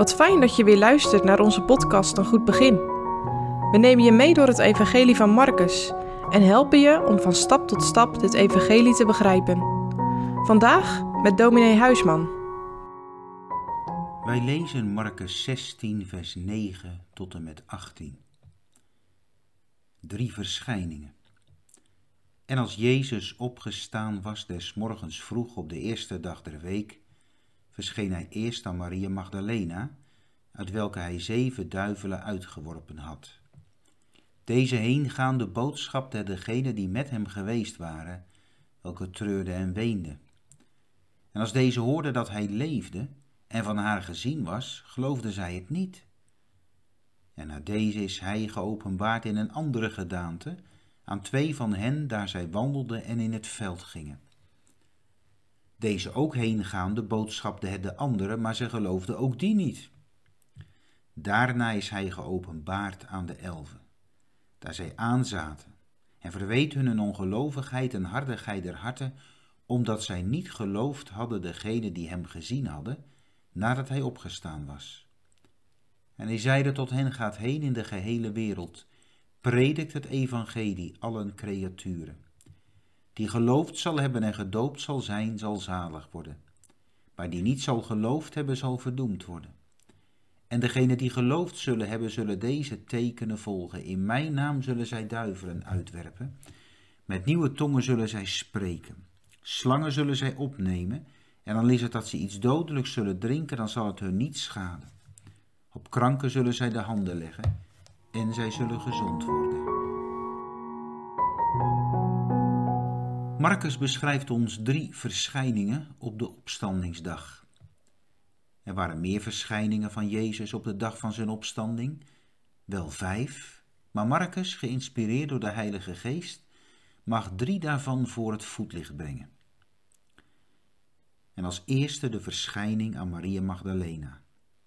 Wat fijn dat je weer luistert naar onze podcast Een Goed Begin. We nemen je mee door het Evangelie van Marcus en helpen je om van stap tot stap dit Evangelie te begrijpen. Vandaag met dominee Huisman. Wij lezen Marcus 16, vers 9 tot en met 18. Drie verschijningen. En als Jezus opgestaan was des morgens vroeg op de eerste dag der week, verscheen hij eerst aan Maria Magdalena, uit welke hij zeven duivelen uitgeworpen had. Deze heengaande boodschapte degene die met hem geweest waren, welke treurde en weende. En als deze hoorde dat hij leefde en van haar gezien was, geloofde zij het niet. En na deze is hij geopenbaard in een andere gedaante aan twee van hen daar zij wandelden en in het veld gingen. Deze ook heengaande boodschapte het de anderen, maar ze geloofden ook die niet. Daarna is hij geopenbaard aan de elven, daar zij aanzaten, en verweet hun een ongelovigheid en hardigheid der harten, omdat zij niet geloofd hadden degene die hem gezien hadden, nadat hij opgestaan was. En hij zeide tot hen, gaat heen in de gehele wereld, predikt het evangelie allen creaturen. Die geloofd zal hebben en gedoopt zal zijn, zal zalig worden. Maar die niet zal geloofd hebben, zal verdoemd worden. En degene die geloofd zullen hebben, zullen deze tekenen volgen. In mijn naam zullen zij duivelen uitwerpen. Met nieuwe tongen zullen zij spreken. Slangen zullen zij opnemen. En dan is het dat ze iets dodelijks zullen drinken, dan zal het hun niet schaden. Op kranken zullen zij de handen leggen en zij zullen gezond worden. Marcus beschrijft ons drie verschijningen op de opstandingsdag. Er waren meer verschijningen van Jezus op de dag van zijn opstanding, wel vijf, maar Marcus, geïnspireerd door de Heilige Geest, mag drie daarvan voor het voetlicht brengen. En als eerste de verschijning aan Maria Magdalena,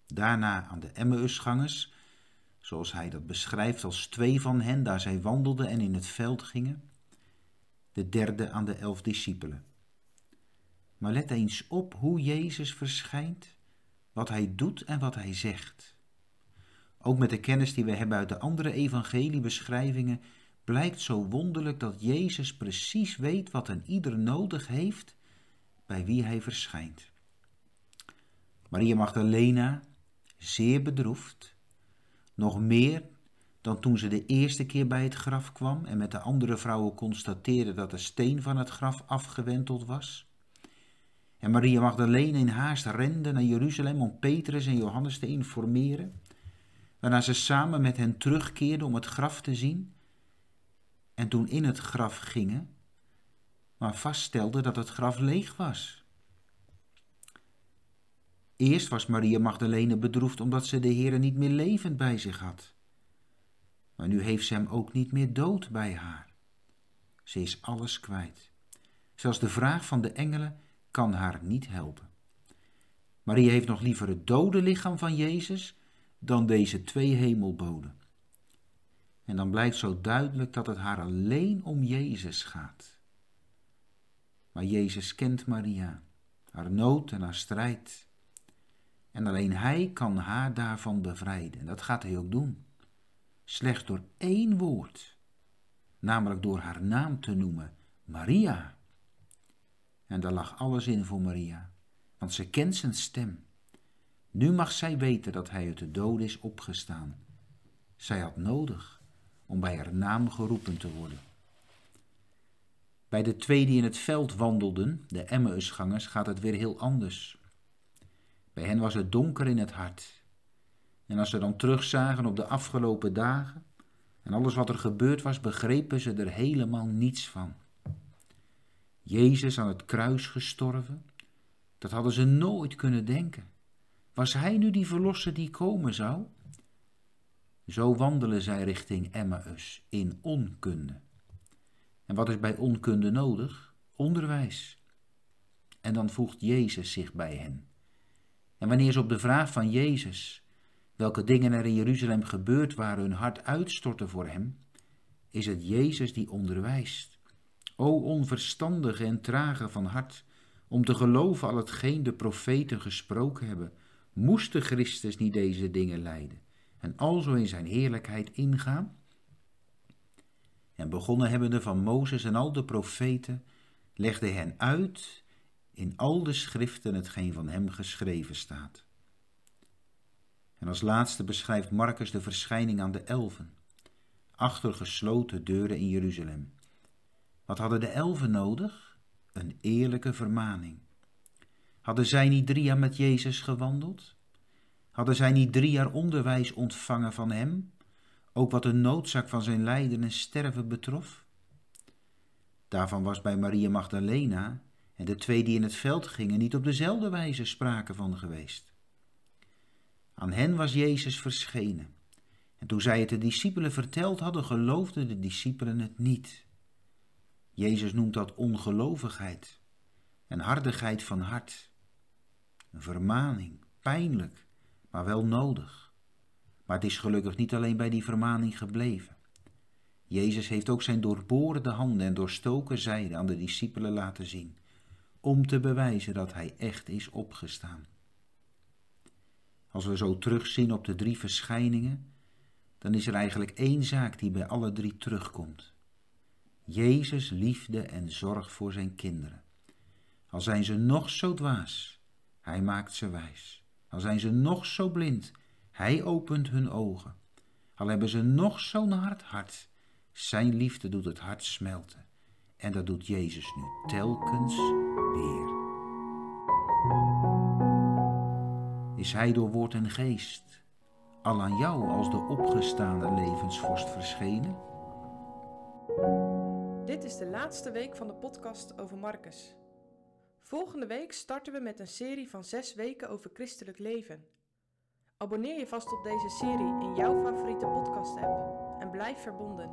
daarna aan de Emmausgangers, zoals hij dat beschrijft als twee van hen daar zij wandelden en in het veld gingen, de derde aan de elf discipelen. Maar let eens op hoe Jezus verschijnt, wat hij doet en wat hij zegt. Ook met de kennis die we hebben uit de andere evangeliebeschrijvingen blijkt zo wonderlijk dat Jezus precies weet wat een ieder nodig heeft bij wie hij verschijnt. Maria Magdalena, zeer bedroefd, nog meer dan toen ze de eerste keer bij het graf kwam en met de andere vrouwen constateerde dat de steen van het graf afgewenteld was. En Maria Magdalene in haast rende naar Jeruzalem om Petrus en Johannes te informeren, waarna ze samen met hen terugkeerden om het graf te zien. En toen in het graf gingen, maar vaststelden dat het graf leeg was. Eerst was Maria Magdalene bedroefd omdat ze de Heer niet meer levend bij zich had. Maar nu heeft ze hem ook niet meer dood bij haar. Ze is alles kwijt. Zelfs de vraag van de engelen kan haar niet helpen. Maria heeft nog liever het dode lichaam van Jezus dan deze twee hemelboden. En dan blijkt zo duidelijk dat het haar alleen om Jezus gaat. Maar Jezus kent Maria, haar nood en haar strijd. En alleen Hij kan haar daarvan bevrijden. En dat gaat Hij ook doen slechts door één woord, namelijk door haar naam te noemen, Maria. En daar lag alles in voor Maria, want ze kent zijn stem. Nu mag zij weten dat hij uit de dood is opgestaan. Zij had nodig om bij haar naam geroepen te worden. Bij de twee die in het veld wandelden, de Emmausgangers, gaat het weer heel anders. Bij hen was het donker in het hart en als ze dan terugzagen op de afgelopen dagen en alles wat er gebeurd was, begrepen ze er helemaal niets van. Jezus aan het kruis gestorven, dat hadden ze nooit kunnen denken. Was hij nu die verlosser die komen zou? Zo wandelen zij richting Emmaus in onkunde. En wat is bij onkunde nodig? Onderwijs. En dan voegt Jezus zich bij hen. En wanneer ze op de vraag van Jezus welke dingen er in Jeruzalem gebeurd waren, hun hart uitstorten voor hem, is het Jezus die onderwijst. O onverstandige en trage van hart, om te geloven al hetgeen de profeten gesproken hebben, Moest de Christus niet deze dingen lijden en alzo in zijn heerlijkheid ingaan? En begonnen hebbende van Mozes en al de profeten, legde hen uit in al de schriften hetgeen van hem geschreven staat. En als laatste beschrijft Marcus de verschijning aan de elfen, achter gesloten deuren in Jeruzalem. Wat hadden de elfen nodig? Een eerlijke vermaning. Hadden zij niet drie jaar met Jezus gewandeld? Hadden zij niet drie jaar onderwijs ontvangen van hem, ook wat de noodzaak van zijn lijden en sterven betrof? Daarvan was bij Maria Magdalena en de twee die in het veld gingen niet op dezelfde wijze sprake van geweest. Aan hen was Jezus verschenen. En toen zij het de discipelen verteld hadden, geloofden de discipelen het niet. Jezus noemt dat ongelovigheid en hardigheid van hart. Een vermaning, pijnlijk, maar wel nodig. Maar het is gelukkig niet alleen bij die vermaning gebleven. Jezus heeft ook zijn doorboorde handen en doorstoken zijde aan de discipelen laten zien, om te bewijzen dat hij echt is opgestaan. Als we zo terugzien op de drie verschijningen, dan is er eigenlijk één zaak die bij alle drie terugkomt. Jezus liefde en zorg voor zijn kinderen. Al zijn ze nog zo dwaas, hij maakt ze wijs. Al zijn ze nog zo blind, hij opent hun ogen. Al hebben ze nog zo'n hard hart, zijn liefde doet het hart smelten. En dat doet Jezus nu telkens weer. Is hij door woord en geest al aan jou als de opgestaande levensvorst verschenen? Dit is de laatste week van de podcast over Marcus. Volgende week starten we met een serie van zes weken over christelijk leven. Abonneer je vast op deze serie in jouw favoriete podcast-app en blijf verbonden.